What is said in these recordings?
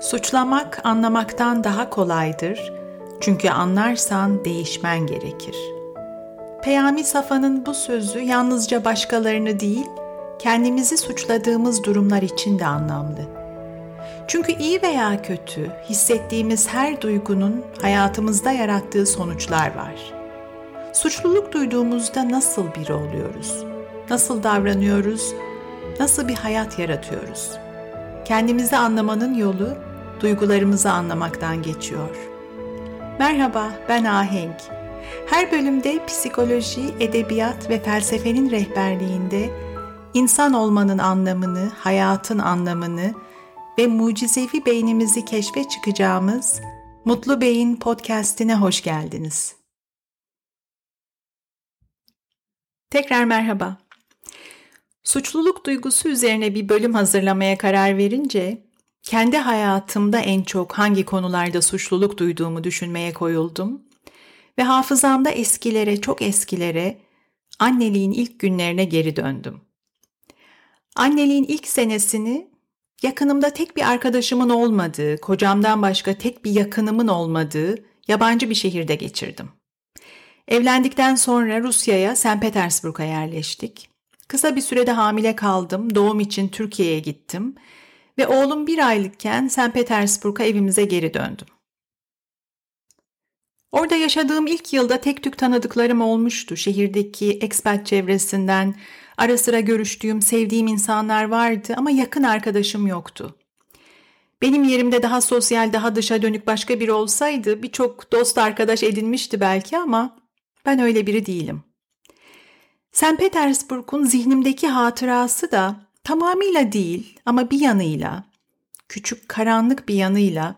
Suçlamak anlamaktan daha kolaydır. Çünkü anlarsan değişmen gerekir. Peyami Safa'nın bu sözü yalnızca başkalarını değil, kendimizi suçladığımız durumlar için de anlamlı. Çünkü iyi veya kötü hissettiğimiz her duygunun hayatımızda yarattığı sonuçlar var. Suçluluk duyduğumuzda nasıl biri oluyoruz? Nasıl davranıyoruz? Nasıl bir hayat yaratıyoruz? Kendimizi anlamanın yolu duygularımızı anlamaktan geçiyor. Merhaba, ben Ahenk. Her bölümde psikoloji, edebiyat ve felsefenin rehberliğinde insan olmanın anlamını, hayatın anlamını ve mucizevi beynimizi keşfe çıkacağımız Mutlu Beyin podcast'ine hoş geldiniz. Tekrar merhaba. Suçluluk duygusu üzerine bir bölüm hazırlamaya karar verince kendi hayatımda en çok hangi konularda suçluluk duyduğumu düşünmeye koyuldum ve hafızamda eskilere, çok eskilere, anneliğin ilk günlerine geri döndüm. Anneliğin ilk senesini yakınımda tek bir arkadaşımın olmadığı, kocamdan başka tek bir yakınımın olmadığı yabancı bir şehirde geçirdim. Evlendikten sonra Rusya'ya, St. Petersburg'a yerleştik. Kısa bir sürede hamile kaldım, doğum için Türkiye'ye gittim ve oğlum bir aylıkken St. Petersburg'a evimize geri döndüm. Orada yaşadığım ilk yılda tek tük tanıdıklarım olmuştu. Şehirdeki expat çevresinden ara sıra görüştüğüm, sevdiğim insanlar vardı ama yakın arkadaşım yoktu. Benim yerimde daha sosyal, daha dışa dönük başka biri olsaydı birçok dost arkadaş edinmişti belki ama ben öyle biri değilim. St. Petersburg'un zihnimdeki hatırası da tamamıyla değil ama bir yanıyla, küçük karanlık bir yanıyla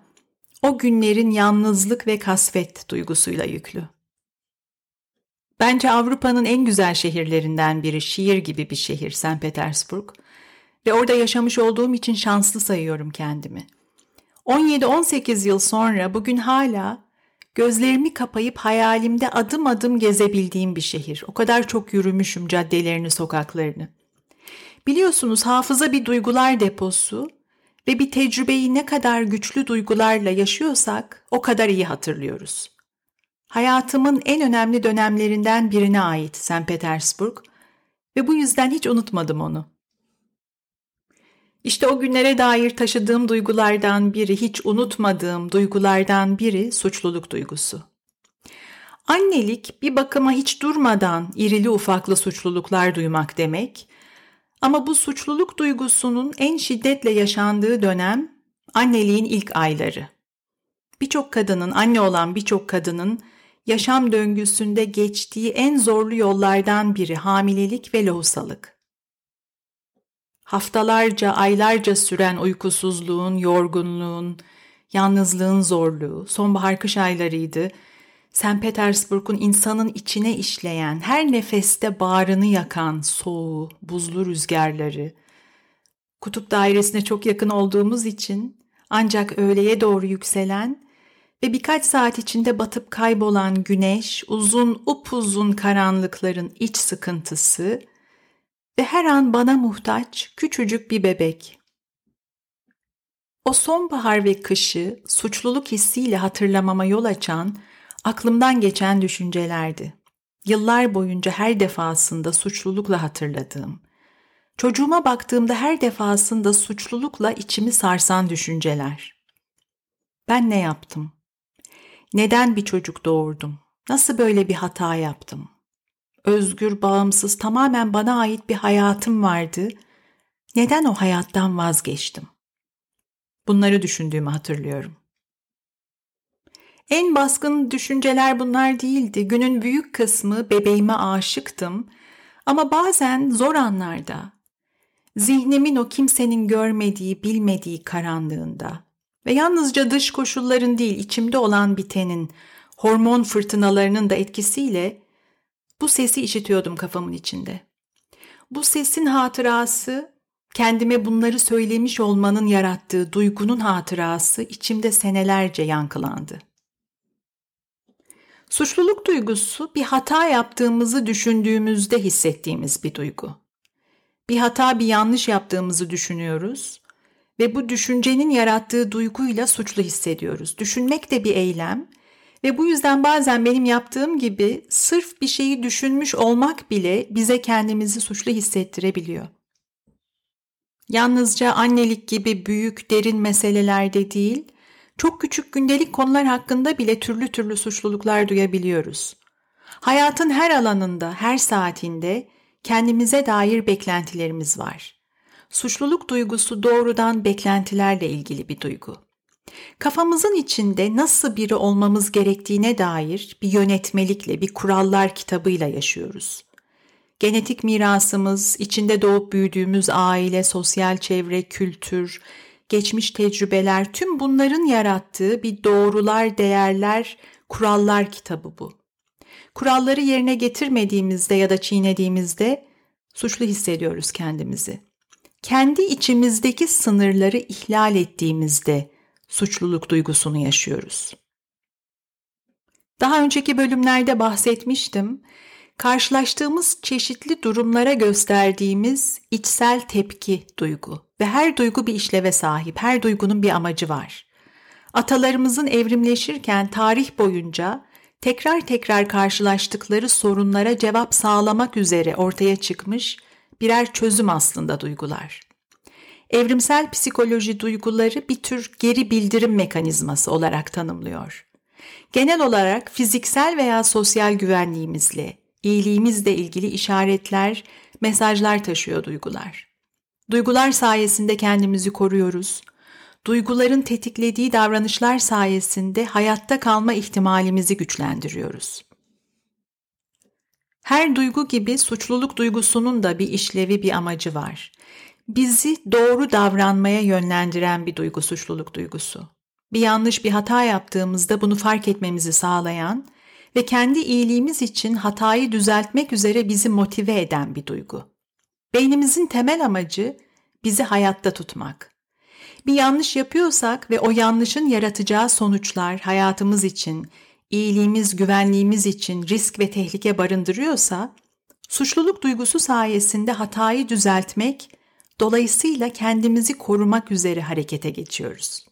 o günlerin yalnızlık ve kasvet duygusuyla yüklü. Bence Avrupa'nın en güzel şehirlerinden biri, şiir gibi bir şehir St. Petersburg ve orada yaşamış olduğum için şanslı sayıyorum kendimi. 17-18 yıl sonra bugün hala gözlerimi kapayıp hayalimde adım adım gezebildiğim bir şehir. O kadar çok yürümüşüm caddelerini, sokaklarını. Biliyorsunuz hafıza bir duygular deposu ve bir tecrübeyi ne kadar güçlü duygularla yaşıyorsak o kadar iyi hatırlıyoruz. Hayatımın en önemli dönemlerinden birine ait St. Petersburg ve bu yüzden hiç unutmadım onu. İşte o günlere dair taşıdığım duygulardan biri, hiç unutmadığım duygulardan biri suçluluk duygusu. Annelik bir bakıma hiç durmadan irili ufaklı suçluluklar duymak demek ama bu suçluluk duygusunun en şiddetle yaşandığı dönem anneliğin ilk ayları. Birçok kadının, anne olan birçok kadının yaşam döngüsünde geçtiği en zorlu yollardan biri hamilelik ve lohusalık. Haftalarca, aylarca süren uykusuzluğun, yorgunluğun, yalnızlığın zorluğu, sonbahar kış aylarıydı St. Petersburg'un insanın içine işleyen, her nefeste bağrını yakan soğuğu, buzlu rüzgarları, kutup dairesine çok yakın olduğumuz için ancak öğleye doğru yükselen ve birkaç saat içinde batıp kaybolan güneş, uzun upuzun karanlıkların iç sıkıntısı ve her an bana muhtaç küçücük bir bebek. O sonbahar ve kışı suçluluk hissiyle hatırlamama yol açan aklımdan geçen düşüncelerdi. Yıllar boyunca her defasında suçlulukla hatırladığım, çocuğuma baktığımda her defasında suçlulukla içimi sarsan düşünceler. Ben ne yaptım? Neden bir çocuk doğurdum? Nasıl böyle bir hata yaptım? Özgür, bağımsız, tamamen bana ait bir hayatım vardı. Neden o hayattan vazgeçtim? Bunları düşündüğümü hatırlıyorum. En baskın düşünceler bunlar değildi. Günün büyük kısmı bebeğime aşıktım. Ama bazen zor anlarda, zihnimin o kimsenin görmediği, bilmediği karanlığında ve yalnızca dış koşulların değil, içimde olan bitenin, hormon fırtınalarının da etkisiyle bu sesi işitiyordum kafamın içinde. Bu sesin hatırası, kendime bunları söylemiş olmanın yarattığı duygunun hatırası içimde senelerce yankılandı.'' Suçluluk duygusu bir hata yaptığımızı düşündüğümüzde hissettiğimiz bir duygu. Bir hata, bir yanlış yaptığımızı düşünüyoruz ve bu düşüncenin yarattığı duyguyla suçlu hissediyoruz. Düşünmek de bir eylem ve bu yüzden bazen benim yaptığım gibi sırf bir şeyi düşünmüş olmak bile bize kendimizi suçlu hissettirebiliyor. Yalnızca annelik gibi büyük, derin meselelerde değil, çok küçük gündelik konular hakkında bile türlü türlü suçluluklar duyabiliyoruz. Hayatın her alanında, her saatinde kendimize dair beklentilerimiz var. Suçluluk duygusu doğrudan beklentilerle ilgili bir duygu. Kafamızın içinde nasıl biri olmamız gerektiğine dair bir yönetmelikle, bir kurallar kitabıyla yaşıyoruz. Genetik mirasımız, içinde doğup büyüdüğümüz aile, sosyal çevre, kültür, geçmiş tecrübeler, tüm bunların yarattığı bir doğrular, değerler, kurallar kitabı bu. Kuralları yerine getirmediğimizde ya da çiğnediğimizde suçlu hissediyoruz kendimizi. Kendi içimizdeki sınırları ihlal ettiğimizde suçluluk duygusunu yaşıyoruz. Daha önceki bölümlerde bahsetmiştim. Karşılaştığımız çeşitli durumlara gösterdiğimiz içsel tepki duygu ve her duygu bir işleve sahip, her duygunun bir amacı var. Atalarımızın evrimleşirken tarih boyunca tekrar tekrar karşılaştıkları sorunlara cevap sağlamak üzere ortaya çıkmış birer çözüm aslında duygular. Evrimsel psikoloji duyguları bir tür geri bildirim mekanizması olarak tanımlıyor. Genel olarak fiziksel veya sosyal güvenliğimizle, iyiliğimizle ilgili işaretler, mesajlar taşıyor duygular. Duygular sayesinde kendimizi koruyoruz. Duyguların tetiklediği davranışlar sayesinde hayatta kalma ihtimalimizi güçlendiriyoruz. Her duygu gibi suçluluk duygusunun da bir işlevi, bir amacı var. Bizi doğru davranmaya yönlendiren bir duygu suçluluk duygusu. Bir yanlış bir hata yaptığımızda bunu fark etmemizi sağlayan ve kendi iyiliğimiz için hatayı düzeltmek üzere bizi motive eden bir duygu. Beynimizin temel amacı bizi hayatta tutmak. Bir yanlış yapıyorsak ve o yanlışın yaratacağı sonuçlar hayatımız için, iyiliğimiz, güvenliğimiz için risk ve tehlike barındırıyorsa, suçluluk duygusu sayesinde hatayı düzeltmek, dolayısıyla kendimizi korumak üzere harekete geçiyoruz.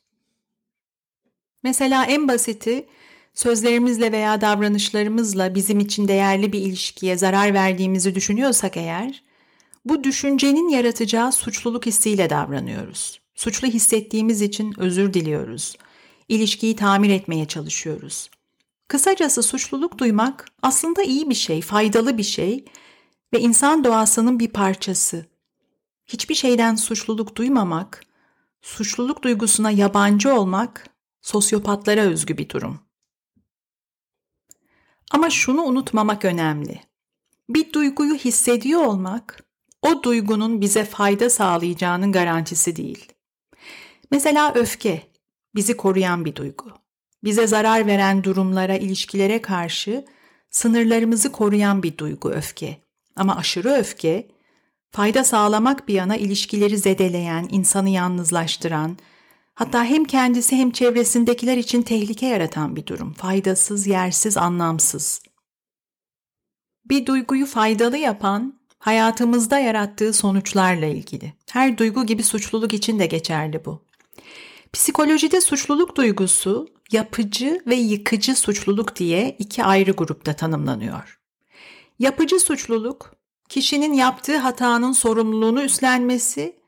Mesela en basiti, sözlerimizle veya davranışlarımızla bizim için değerli bir ilişkiye zarar verdiğimizi düşünüyorsak eğer, bu düşüncenin yaratacağı suçluluk hissiyle davranıyoruz. Suçlu hissettiğimiz için özür diliyoruz. İlişkiyi tamir etmeye çalışıyoruz. Kısacası suçluluk duymak aslında iyi bir şey, faydalı bir şey ve insan doğasının bir parçası. Hiçbir şeyden suçluluk duymamak, suçluluk duygusuna yabancı olmak sosyopatlara özgü bir durum. Ama şunu unutmamak önemli. Bir duyguyu hissediyor olmak o duygunun bize fayda sağlayacağının garantisi değil. Mesela öfke bizi koruyan bir duygu. Bize zarar veren durumlara, ilişkilere karşı sınırlarımızı koruyan bir duygu öfke. Ama aşırı öfke fayda sağlamak bir yana ilişkileri zedeleyen, insanı yalnızlaştıran, hatta hem kendisi hem çevresindekiler için tehlike yaratan bir durum. Faydasız, yersiz, anlamsız. Bir duyguyu faydalı yapan hayatımızda yarattığı sonuçlarla ilgili. Her duygu gibi suçluluk için de geçerli bu. Psikolojide suçluluk duygusu yapıcı ve yıkıcı suçluluk diye iki ayrı grupta tanımlanıyor. Yapıcı suçluluk, kişinin yaptığı hatanın sorumluluğunu üstlenmesi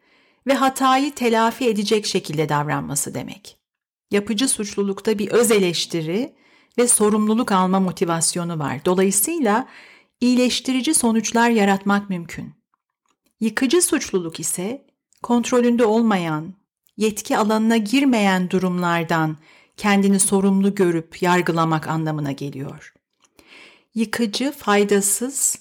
ve hatayı telafi edecek şekilde davranması demek. Yapıcı suçlulukta bir öz eleştiri ve sorumluluk alma motivasyonu var. Dolayısıyla iyileştirici sonuçlar yaratmak mümkün. Yıkıcı suçluluk ise kontrolünde olmayan, yetki alanına girmeyen durumlardan kendini sorumlu görüp yargılamak anlamına geliyor. Yıkıcı, faydasız,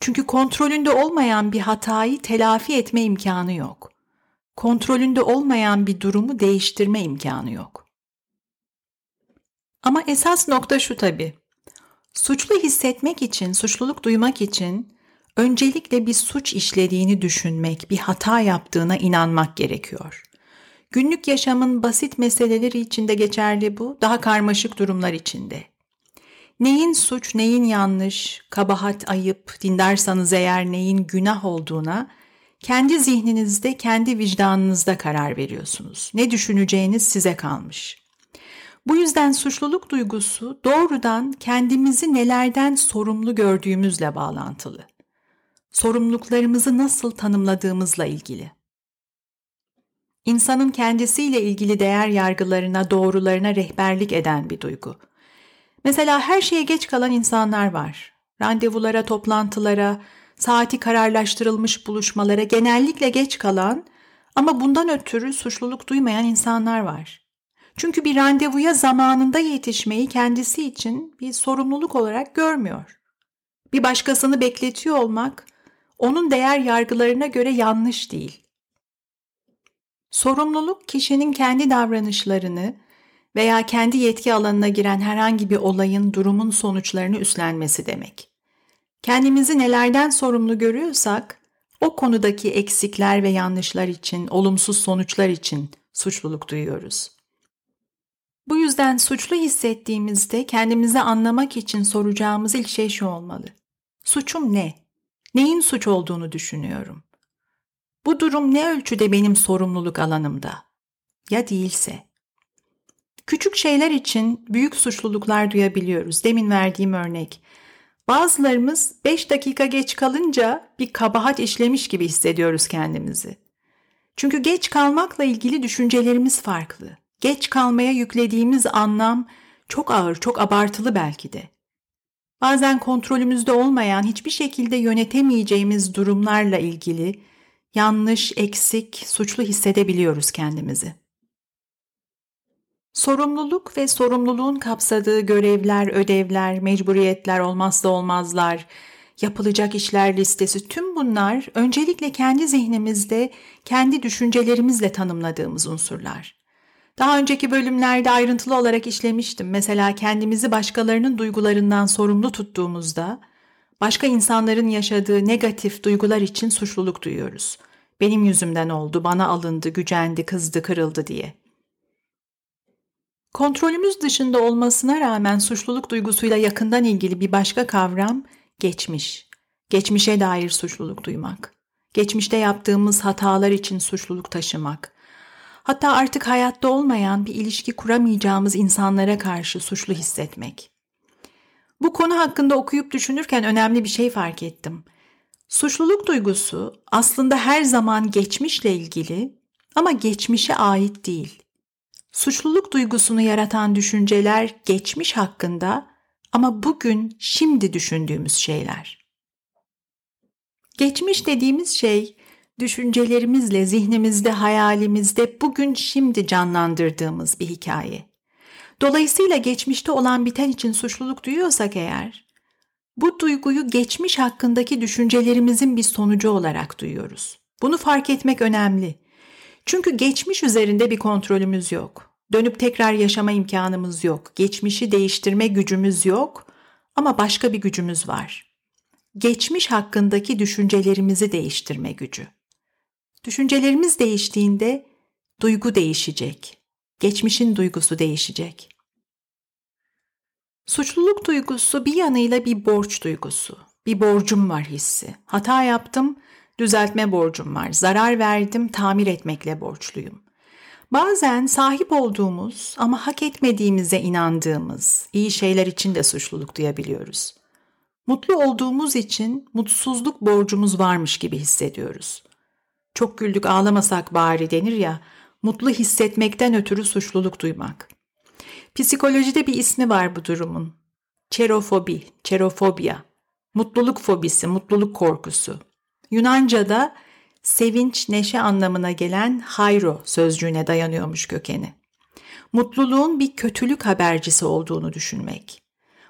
çünkü kontrolünde olmayan bir hatayı telafi etme imkanı yok. Kontrolünde olmayan bir durumu değiştirme imkanı yok. Ama esas nokta şu tabii. Suçlu hissetmek için, suçluluk duymak için öncelikle bir suç işlediğini düşünmek, bir hata yaptığına inanmak gerekiyor. Günlük yaşamın basit meseleleri içinde geçerli bu, daha karmaşık durumlar içinde. Neyin suç, neyin yanlış, kabahat, ayıp, dindarsanız eğer neyin günah olduğuna kendi zihninizde, kendi vicdanınızda karar veriyorsunuz. Ne düşüneceğiniz size kalmış. Bu yüzden suçluluk duygusu doğrudan kendimizi nelerden sorumlu gördüğümüzle bağlantılı. Sorumluluklarımızı nasıl tanımladığımızla ilgili. İnsanın kendisiyle ilgili değer yargılarına, doğrularına rehberlik eden bir duygu. Mesela her şeye geç kalan insanlar var. Randevulara, toplantılara, saati kararlaştırılmış buluşmalara genellikle geç kalan ama bundan ötürü suçluluk duymayan insanlar var. Çünkü bir randevuya zamanında yetişmeyi kendisi için bir sorumluluk olarak görmüyor. Bir başkasını bekletiyor olmak onun değer yargılarına göre yanlış değil. Sorumluluk kişinin kendi davranışlarını veya kendi yetki alanına giren herhangi bir olayın, durumun sonuçlarını üstlenmesi demek. Kendimizi nelerden sorumlu görüyorsak, o konudaki eksikler ve yanlışlar için, olumsuz sonuçlar için suçluluk duyuyoruz. Bu yüzden suçlu hissettiğimizde kendimizi anlamak için soracağımız ilk şey şu olmalı. Suçum ne? Neyin suç olduğunu düşünüyorum. Bu durum ne ölçüde benim sorumluluk alanımda? Ya değilse? Küçük şeyler için büyük suçluluklar duyabiliyoruz. Demin verdiğim örnek. Bazılarımız 5 dakika geç kalınca bir kabahat işlemiş gibi hissediyoruz kendimizi. Çünkü geç kalmakla ilgili düşüncelerimiz farklı. Geç kalmaya yüklediğimiz anlam çok ağır, çok abartılı belki de. Bazen kontrolümüzde olmayan, hiçbir şekilde yönetemeyeceğimiz durumlarla ilgili yanlış, eksik, suçlu hissedebiliyoruz kendimizi. Sorumluluk ve sorumluluğun kapsadığı görevler, ödevler, mecburiyetler, olmazsa olmazlar, yapılacak işler listesi tüm bunlar öncelikle kendi zihnimizde, kendi düşüncelerimizle tanımladığımız unsurlar. Daha önceki bölümlerde ayrıntılı olarak işlemiştim. Mesela kendimizi başkalarının duygularından sorumlu tuttuğumuzda başka insanların yaşadığı negatif duygular için suçluluk duyuyoruz. Benim yüzümden oldu, bana alındı, gücendi, kızdı, kırıldı diye. Kontrolümüz dışında olmasına rağmen suçluluk duygusuyla yakından ilgili bir başka kavram geçmiş. Geçmişe dair suçluluk duymak. Geçmişte yaptığımız hatalar için suçluluk taşımak. Hatta artık hayatta olmayan bir ilişki kuramayacağımız insanlara karşı suçlu hissetmek. Bu konu hakkında okuyup düşünürken önemli bir şey fark ettim. Suçluluk duygusu aslında her zaman geçmişle ilgili ama geçmişe ait değil. Suçluluk duygusunu yaratan düşünceler geçmiş hakkında ama bugün şimdi düşündüğümüz şeyler. Geçmiş dediğimiz şey düşüncelerimizle zihnimizde, hayalimizde bugün şimdi canlandırdığımız bir hikaye. Dolayısıyla geçmişte olan biten için suçluluk duyuyorsak eğer, bu duyguyu geçmiş hakkındaki düşüncelerimizin bir sonucu olarak duyuyoruz. Bunu fark etmek önemli. Çünkü geçmiş üzerinde bir kontrolümüz yok. Dönüp tekrar yaşama imkanımız yok. Geçmişi değiştirme gücümüz yok ama başka bir gücümüz var. Geçmiş hakkındaki düşüncelerimizi değiştirme gücü. Düşüncelerimiz değiştiğinde duygu değişecek. Geçmişin duygusu değişecek. Suçluluk duygusu bir yanıyla bir borç duygusu. Bir borcum var hissi. Hata yaptım, düzeltme borcum var. Zarar verdim, tamir etmekle borçluyum. Bazen sahip olduğumuz ama hak etmediğimize inandığımız iyi şeyler için de suçluluk duyabiliyoruz. Mutlu olduğumuz için mutsuzluk borcumuz varmış gibi hissediyoruz. Çok güldük ağlamasak bari denir ya, mutlu hissetmekten ötürü suçluluk duymak. Psikolojide bir ismi var bu durumun. Çerofobi, çerofobia. Mutluluk fobisi, mutluluk korkusu. Yunanca'da sevinç, neşe anlamına gelen hayro sözcüğüne dayanıyormuş kökeni. Mutluluğun bir kötülük habercisi olduğunu düşünmek.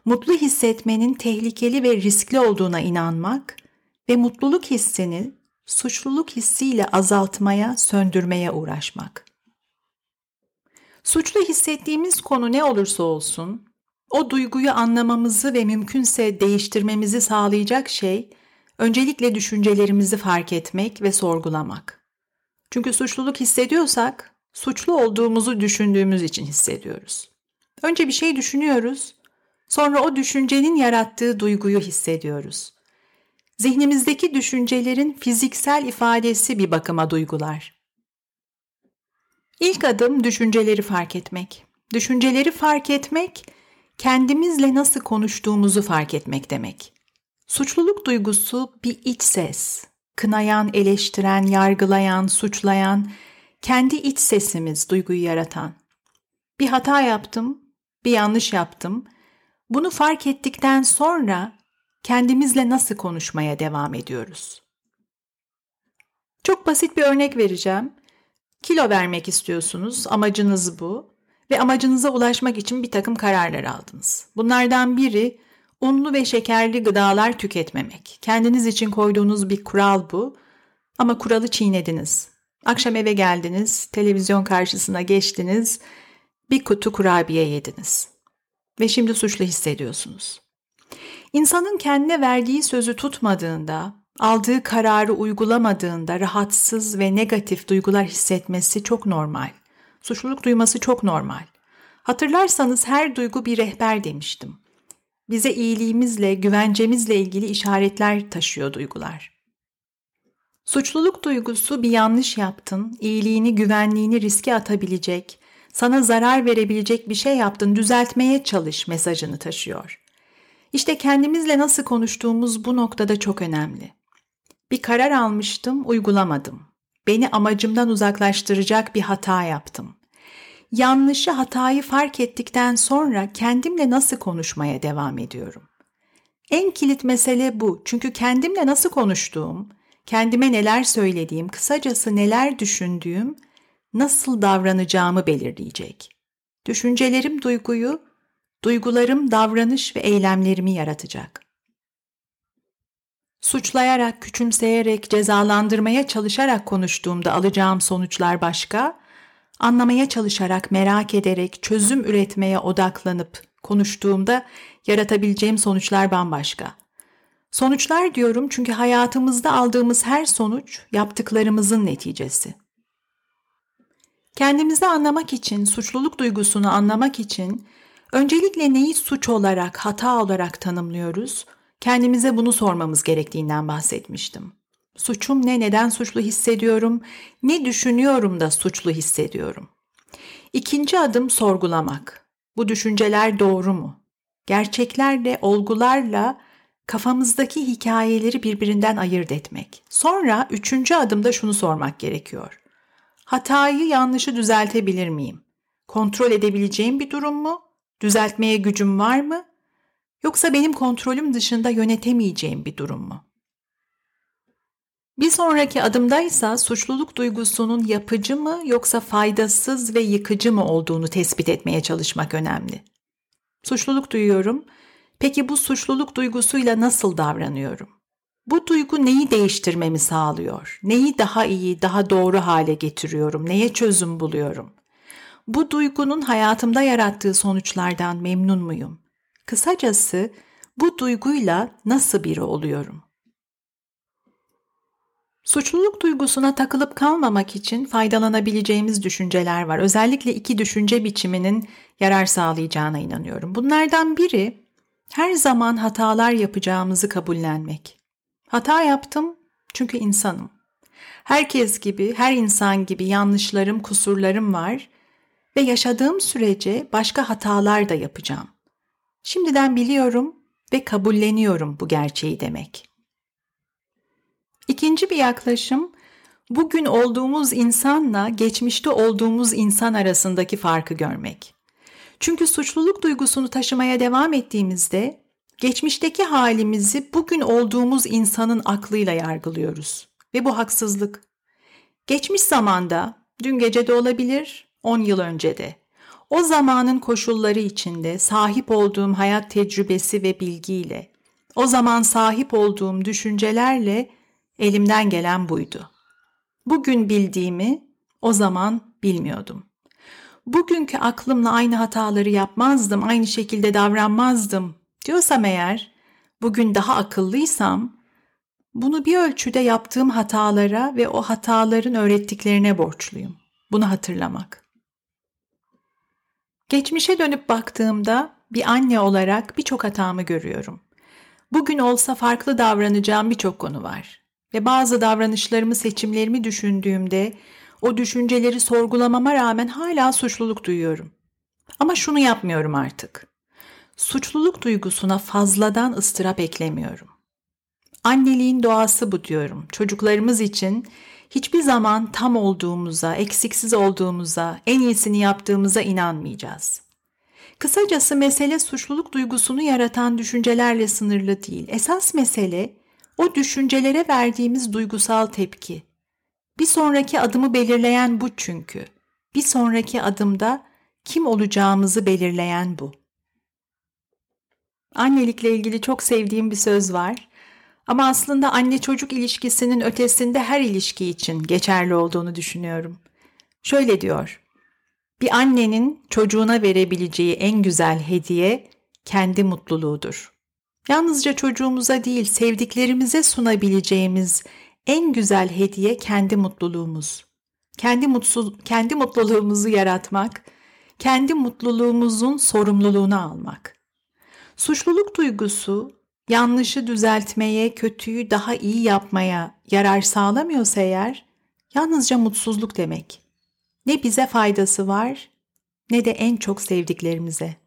Mutlu hissetmenin tehlikeli ve riskli olduğuna inanmak ve mutluluk hissini suçluluk hissiyle azaltmaya, söndürmeye uğraşmak. Suçlu hissettiğimiz konu ne olursa olsun, o duyguyu anlamamızı ve mümkünse değiştirmemizi sağlayacak şey öncelikle düşüncelerimizi fark etmek ve sorgulamak. Çünkü suçluluk hissediyorsak, suçlu olduğumuzu düşündüğümüz için hissediyoruz. Önce bir şey düşünüyoruz, sonra o düşüncenin yarattığı duyguyu hissediyoruz. Zihnimizdeki düşüncelerin fiziksel ifadesi bir bakıma duygular. İlk adım düşünceleri fark etmek. Düşünceleri fark etmek, kendimizle nasıl konuştuğumuzu fark etmek demek. Suçluluk duygusu bir iç ses. Kınayan, eleştiren, yargılayan, suçlayan, kendi iç sesimiz duyguyu yaratan. Bir hata yaptım, bir yanlış yaptım. Bunu fark ettikten sonra kendimizle nasıl konuşmaya devam ediyoruz? Çok basit bir örnek vereceğim. Kilo vermek istiyorsunuz, amacınız bu ve amacınıza ulaşmak için bir takım kararlar aldınız. Bunlardan biri unlu ve şekerli gıdalar tüketmemek. Kendiniz için koyduğunuz bir kural bu ama kuralı çiğnediniz. Akşam eve geldiniz, televizyon karşısına geçtiniz, bir kutu kurabiye yediniz ve şimdi suçlu hissediyorsunuz. İnsanın kendine verdiği sözü tutmadığında, aldığı kararı uygulamadığında rahatsız ve negatif duygular hissetmesi çok normal. Suçluluk duyması çok normal. Hatırlarsanız her duygu bir rehber demiştim. Bize iyiliğimizle, güvencemizle ilgili işaretler taşıyor duygular. Suçluluk duygusu bir yanlış yaptın, iyiliğini, güvenliğini riske atabilecek, sana zarar verebilecek bir şey yaptın, düzeltmeye çalış mesajını taşıyor. İşte kendimizle nasıl konuştuğumuz bu noktada çok önemli. Bir karar almıştım, uygulamadım. Beni amacımdan uzaklaştıracak bir hata yaptım. Yanlışı, hatayı fark ettikten sonra kendimle nasıl konuşmaya devam ediyorum? En kilit mesele bu. Çünkü kendimle nasıl konuştuğum, kendime neler söylediğim, kısacası neler düşündüğüm, nasıl davranacağımı belirleyecek. Düşüncelerim duyguyu, duygularım davranış ve eylemlerimi yaratacak. Suçlayarak, küçümseyerek, cezalandırmaya çalışarak konuştuğumda alacağım sonuçlar başka, anlamaya çalışarak, merak ederek, çözüm üretmeye odaklanıp konuştuğumda yaratabileceğim sonuçlar bambaşka. Sonuçlar diyorum çünkü hayatımızda aldığımız her sonuç yaptıklarımızın neticesi. Kendimizi anlamak için, suçluluk duygusunu anlamak için öncelikle neyi suç olarak, hata olarak tanımlıyoruz? Kendimize bunu sormamız gerektiğinden bahsetmiştim. Suçum ne, neden suçlu hissediyorum, ne düşünüyorum da suçlu hissediyorum. İkinci adım sorgulamak. Bu düşünceler doğru mu? Gerçeklerle, olgularla kafamızdaki hikayeleri birbirinden ayırt etmek. Sonra üçüncü adımda şunu sormak gerekiyor. Hatayı, yanlışı düzeltebilir miyim? Kontrol edebileceğim bir durum mu? Düzeltmeye gücüm var mı? Yoksa benim kontrolüm dışında yönetemeyeceğim bir durum mu? Bir sonraki adımdaysa suçluluk duygusunun yapıcı mı yoksa faydasız ve yıkıcı mı olduğunu tespit etmeye çalışmak önemli. Suçluluk duyuyorum. Peki bu suçluluk duygusuyla nasıl davranıyorum? Bu duygu neyi değiştirmemi sağlıyor? Neyi daha iyi, daha doğru hale getiriyorum? Neye çözüm buluyorum? Bu duygunun hayatımda yarattığı sonuçlardan memnun muyum? Kısacası bu duyguyla nasıl biri oluyorum? Suçluluk duygusuna takılıp kalmamak için faydalanabileceğimiz düşünceler var. Özellikle iki düşünce biçiminin yarar sağlayacağına inanıyorum. Bunlardan biri her zaman hatalar yapacağımızı kabullenmek. Hata yaptım çünkü insanım. Herkes gibi, her insan gibi yanlışlarım, kusurlarım var ve yaşadığım sürece başka hatalar da yapacağım. Şimdiden biliyorum ve kabulleniyorum bu gerçeği demek. İkinci bir yaklaşım, bugün olduğumuz insanla geçmişte olduğumuz insan arasındaki farkı görmek. Çünkü suçluluk duygusunu taşımaya devam ettiğimizde geçmişteki halimizi bugün olduğumuz insanın aklıyla yargılıyoruz ve bu haksızlık. Geçmiş zamanda, dün gece de olabilir, 10 yıl önce de. O zamanın koşulları içinde sahip olduğum hayat tecrübesi ve bilgiyle, o zaman sahip olduğum düşüncelerle Elimden gelen buydu. Bugün bildiğimi o zaman bilmiyordum. Bugünkü aklımla aynı hataları yapmazdım, aynı şekilde davranmazdım diyorsam eğer, bugün daha akıllıysam, bunu bir ölçüde yaptığım hatalara ve o hataların öğrettiklerine borçluyum. Bunu hatırlamak. Geçmişe dönüp baktığımda bir anne olarak birçok hatamı görüyorum. Bugün olsa farklı davranacağım birçok konu var. Ve bazı davranışlarımı, seçimlerimi düşündüğümde o düşünceleri sorgulamama rağmen hala suçluluk duyuyorum. Ama şunu yapmıyorum artık. Suçluluk duygusuna fazladan ıstırap eklemiyorum. Anneliğin doğası bu diyorum. Çocuklarımız için hiçbir zaman tam olduğumuza, eksiksiz olduğumuza, en iyisini yaptığımıza inanmayacağız. Kısacası mesele suçluluk duygusunu yaratan düşüncelerle sınırlı değil. Esas mesele o düşüncelere verdiğimiz duygusal tepki. Bir sonraki adımı belirleyen bu çünkü. Bir sonraki adımda kim olacağımızı belirleyen bu. Annelikle ilgili çok sevdiğim bir söz var. Ama aslında anne çocuk ilişkisinin ötesinde her ilişki için geçerli olduğunu düşünüyorum. Şöyle diyor. Bir annenin çocuğuna verebileceği en güzel hediye kendi mutluluğudur. Yalnızca çocuğumuza değil, sevdiklerimize sunabileceğimiz en güzel hediye kendi mutluluğumuz. Kendi mutsuz kendi mutluluğumuzu yaratmak, kendi mutluluğumuzun sorumluluğunu almak. Suçluluk duygusu yanlışı düzeltmeye, kötüyü daha iyi yapmaya yarar sağlamıyorsa eğer yalnızca mutsuzluk demek. Ne bize faydası var ne de en çok sevdiklerimize.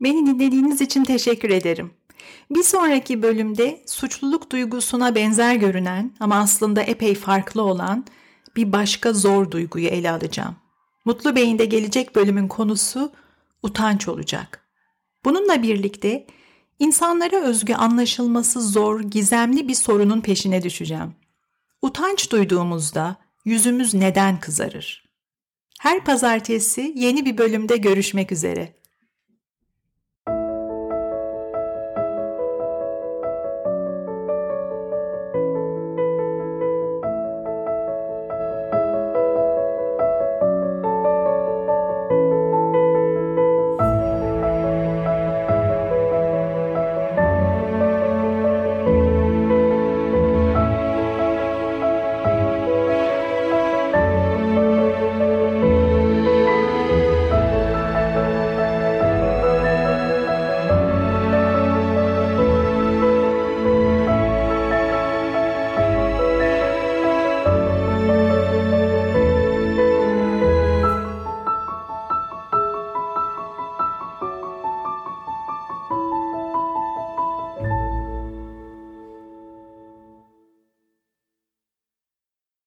Beni dinlediğiniz için teşekkür ederim. Bir sonraki bölümde suçluluk duygusuna benzer görünen ama aslında epey farklı olan bir başka zor duyguyu ele alacağım. Mutlu Bey'inde gelecek bölümün konusu utanç olacak. Bununla birlikte insanlara özgü anlaşılması zor, gizemli bir sorunun peşine düşeceğim. Utanç duyduğumuzda yüzümüz neden kızarır? Her pazartesi yeni bir bölümde görüşmek üzere.